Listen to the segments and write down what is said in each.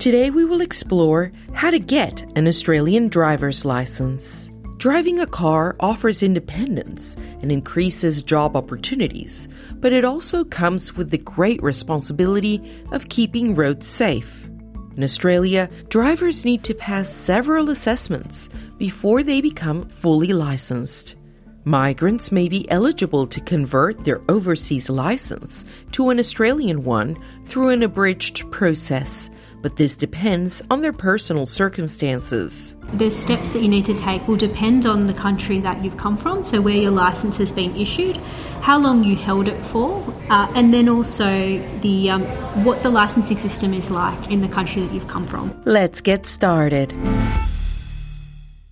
Today we will explore how to get an Australian driver's license. Driving a car offers independence and increases job opportunities, but it also comes with the great responsibility of keeping roads safe. In Australia, drivers need to pass several assessments before they become fully licensed. Migrants may be eligible to convert their overseas license to an Australian one through an abridged process but this depends on their personal circumstances. The steps that you need to take will depend on the country that you've come from, so where your license has been issued, how long you held it for, uh, and then also the um, what the licensing system is like in the country that you've come from. Let's get started.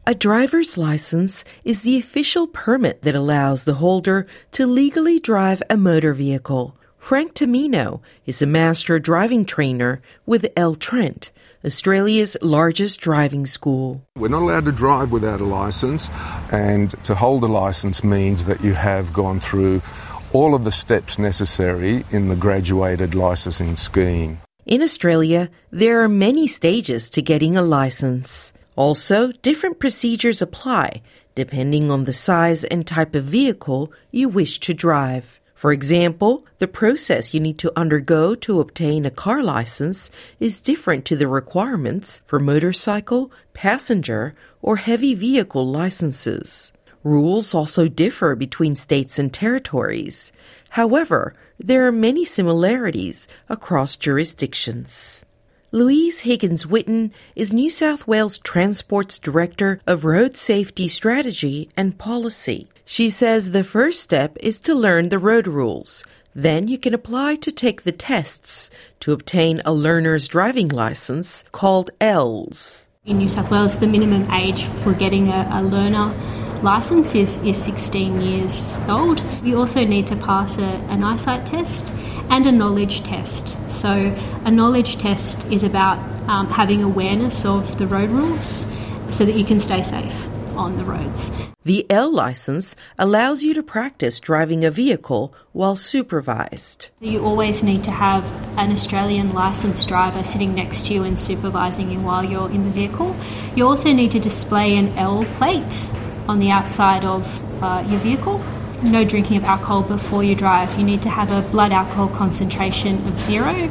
A driver's license is the official permit that allows the holder to legally drive a motor vehicle. Frank Tamino is a master driving trainer with LTrent, Australia's largest driving school. We're not allowed to drive without a license, and to hold a license means that you have gone through all of the steps necessary in the graduated licensing scheme. In Australia, there are many stages to getting a license. Also, different procedures apply depending on the size and type of vehicle you wish to drive. For example, the process you need to undergo to obtain a car license is different to the requirements for motorcycle, passenger, or heavy vehicle licenses. Rules also differ between states and territories. However, there are many similarities across jurisdictions. Louise Higgins Witten is New South Wales Transport's Director of Road Safety Strategy and Policy. She says the first step is to learn the road rules. Then you can apply to take the tests to obtain a learner's driving license called L's. In New South Wales, the minimum age for getting a, a learner license is, is 16 years old. You also need to pass a, an eyesight test and a knowledge test. So, a knowledge test is about um, having awareness of the road rules so that you can stay safe on the roads. The L license allows you to practice driving a vehicle while supervised. You always need to have an Australian licensed driver sitting next to you and supervising you while you're in the vehicle. You also need to display an L plate on the outside of uh, your vehicle. No drinking of alcohol before you drive. You need to have a blood alcohol concentration of zero.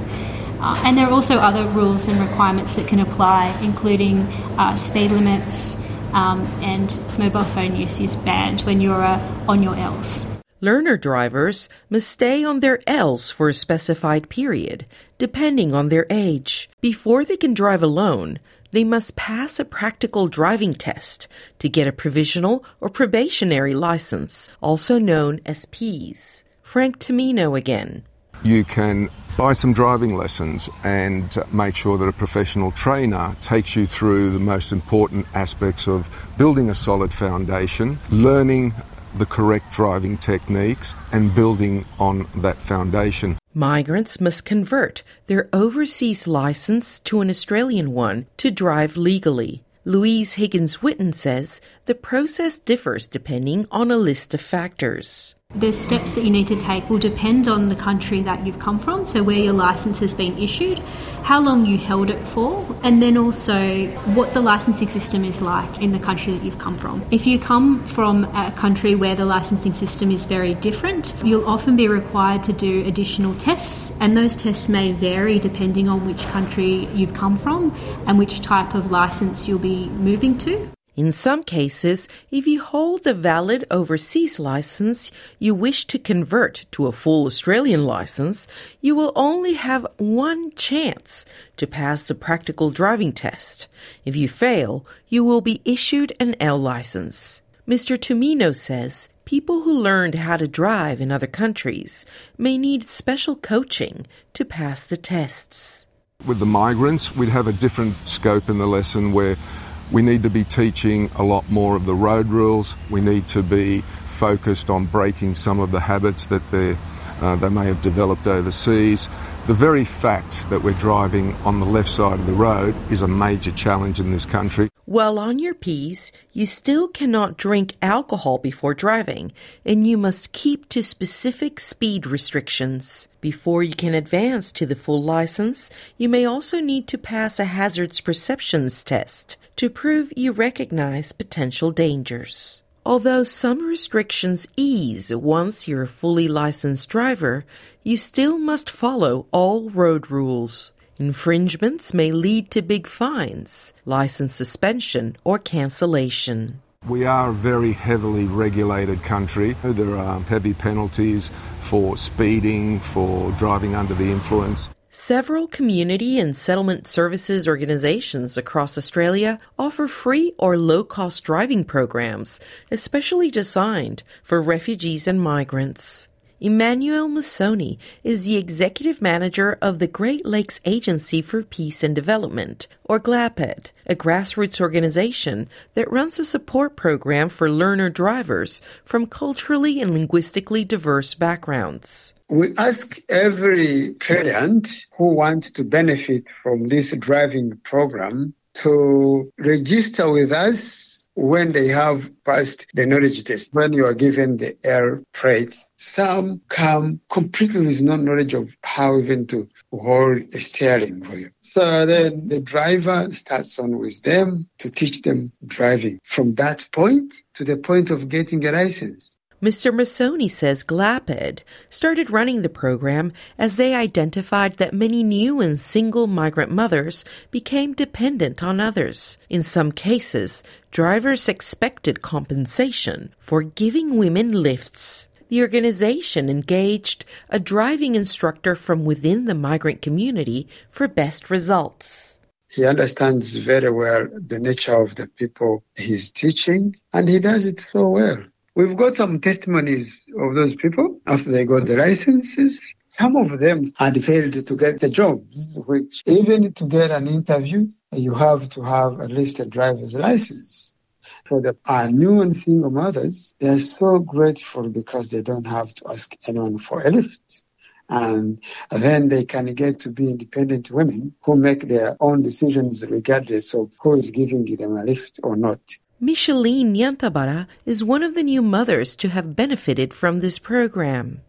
Uh, and there are also other rules and requirements that can apply, including uh, speed limits, um, and mobile phone use is banned when you're uh, on your L's. Learner drivers must stay on their L's for a specified period, depending on their age. Before they can drive alone, they must pass a practical driving test to get a provisional or probationary license, also known as Ps. Frank Tamino again. You can buy some driving lessons and make sure that a professional trainer takes you through the most important aspects of building a solid foundation, learning the correct driving techniques, and building on that foundation. Migrants must convert their overseas license to an Australian one to drive legally. Louise Higgins Witten says the process differs depending on a list of factors. The steps that you need to take will depend on the country that you've come from, so where your license has been issued, how long you held it for, and then also what the licensing system is like in the country that you've come from. If you come from a country where the licensing system is very different, you'll often be required to do additional tests, and those tests may vary depending on which country you've come from and which type of license you'll be moving to. In some cases, if you hold a valid overseas license you wish to convert to a full Australian license, you will only have one chance to pass the practical driving test. If you fail, you will be issued an L license. Mr. Tumino says people who learned how to drive in other countries may need special coaching to pass the tests. With the migrants, we'd have a different scope in the lesson where we need to be teaching a lot more of the road rules. We need to be focused on breaking some of the habits that uh, they may have developed overseas. The very fact that we're driving on the left side of the road is a major challenge in this country. While on your P's, you still cannot drink alcohol before driving, and you must keep to specific speed restrictions. Before you can advance to the full license, you may also need to pass a hazards perceptions test to prove you recognize potential dangers. Although some restrictions ease once you're a fully licensed driver, you still must follow all road rules. Infringements may lead to big fines, license suspension, or cancellation. We are a very heavily regulated country. There are heavy penalties for speeding, for driving under the influence. Several community and settlement services organizations across Australia offer free or low cost driving programs, especially designed for refugees and migrants. Emmanuel Musoni is the executive manager of the Great Lakes Agency for Peace and Development, or GLAPED, a grassroots organization that runs a support program for learner drivers from culturally and linguistically diverse backgrounds. We ask every client who wants to benefit from this driving program to register with us when they have passed the knowledge test, when you are given the air freight, some come completely with no knowledge of how even to hold a steering wheel. So then the driver starts on with them to teach them driving from that point to the point of getting a license. Mr. Musoni says GLAPED started running the program as they identified that many new and single migrant mothers became dependent on others. In some cases, drivers expected compensation for giving women lifts. The organization engaged a driving instructor from within the migrant community for best results. He understands very well the nature of the people he's teaching, and he does it so well. We've got some testimonies of those people after they got the licenses. Some of them had failed to get the jobs, which even to get an interview, you have to have at least a driver's license. For the new and single mothers, they're so grateful because they don't have to ask anyone for a lift. And then they can get to be independent women who make their own decisions regardless of who is giving them a lift or not. Micheline Nyantabara is one of the new mothers to have benefited from this program.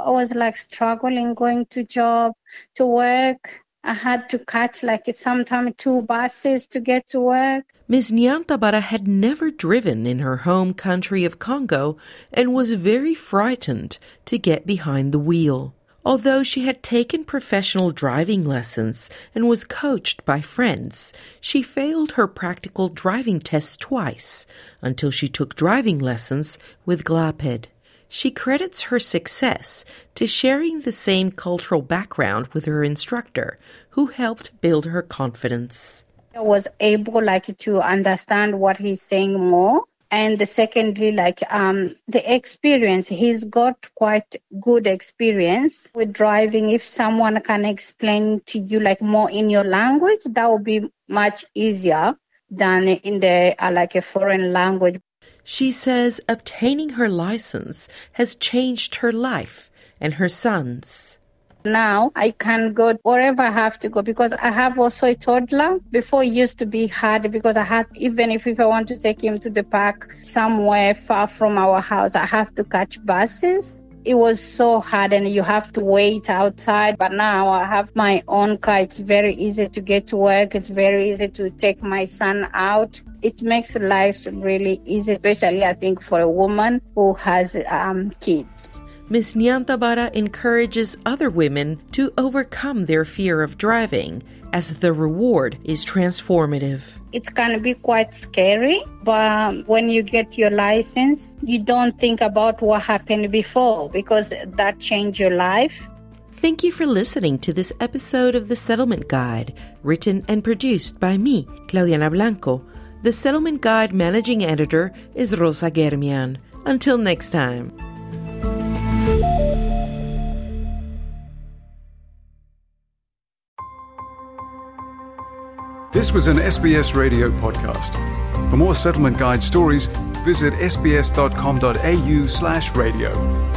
I was like struggling going to job, to work. I had to catch like sometimes two buses to get to work. Ms. Nyantabara had never driven in her home country of Congo and was very frightened to get behind the wheel. Although she had taken professional driving lessons and was coached by friends, she failed her practical driving test twice until she took driving lessons with GLAPED. She credits her success to sharing the same cultural background with her instructor, who helped build her confidence. I was able like to understand what he's saying more and the secondly like um, the experience he's got quite good experience with driving. If someone can explain to you like more in your language that would be much easier than in the uh, like a foreign language. She says obtaining her license has changed her life and her son's Now I can go wherever I have to go because I have also a toddler. Before it used to be hard because I had, even if, if I want to take him to the park somewhere far from our house, I have to catch buses it was so hard and you have to wait outside. But now I have my own car. It's very easy to get to work. It's very easy to take my son out. It makes life really easy, especially I think for a woman who has um, kids. Ms. Nyantabara encourages other women to overcome their fear of driving as the reward is transformative. It can be quite scary, but um, when you get your license, you don't think about what happened before because that changed your life. Thank you for listening to this episode of The Settlement Guide, written and produced by me, Claudiana Blanco. The Settlement Guide managing editor is Rosa Germian. Until next time. This was an SBS radio podcast. For more settlement guide stories, visit sbs.com.au/radio.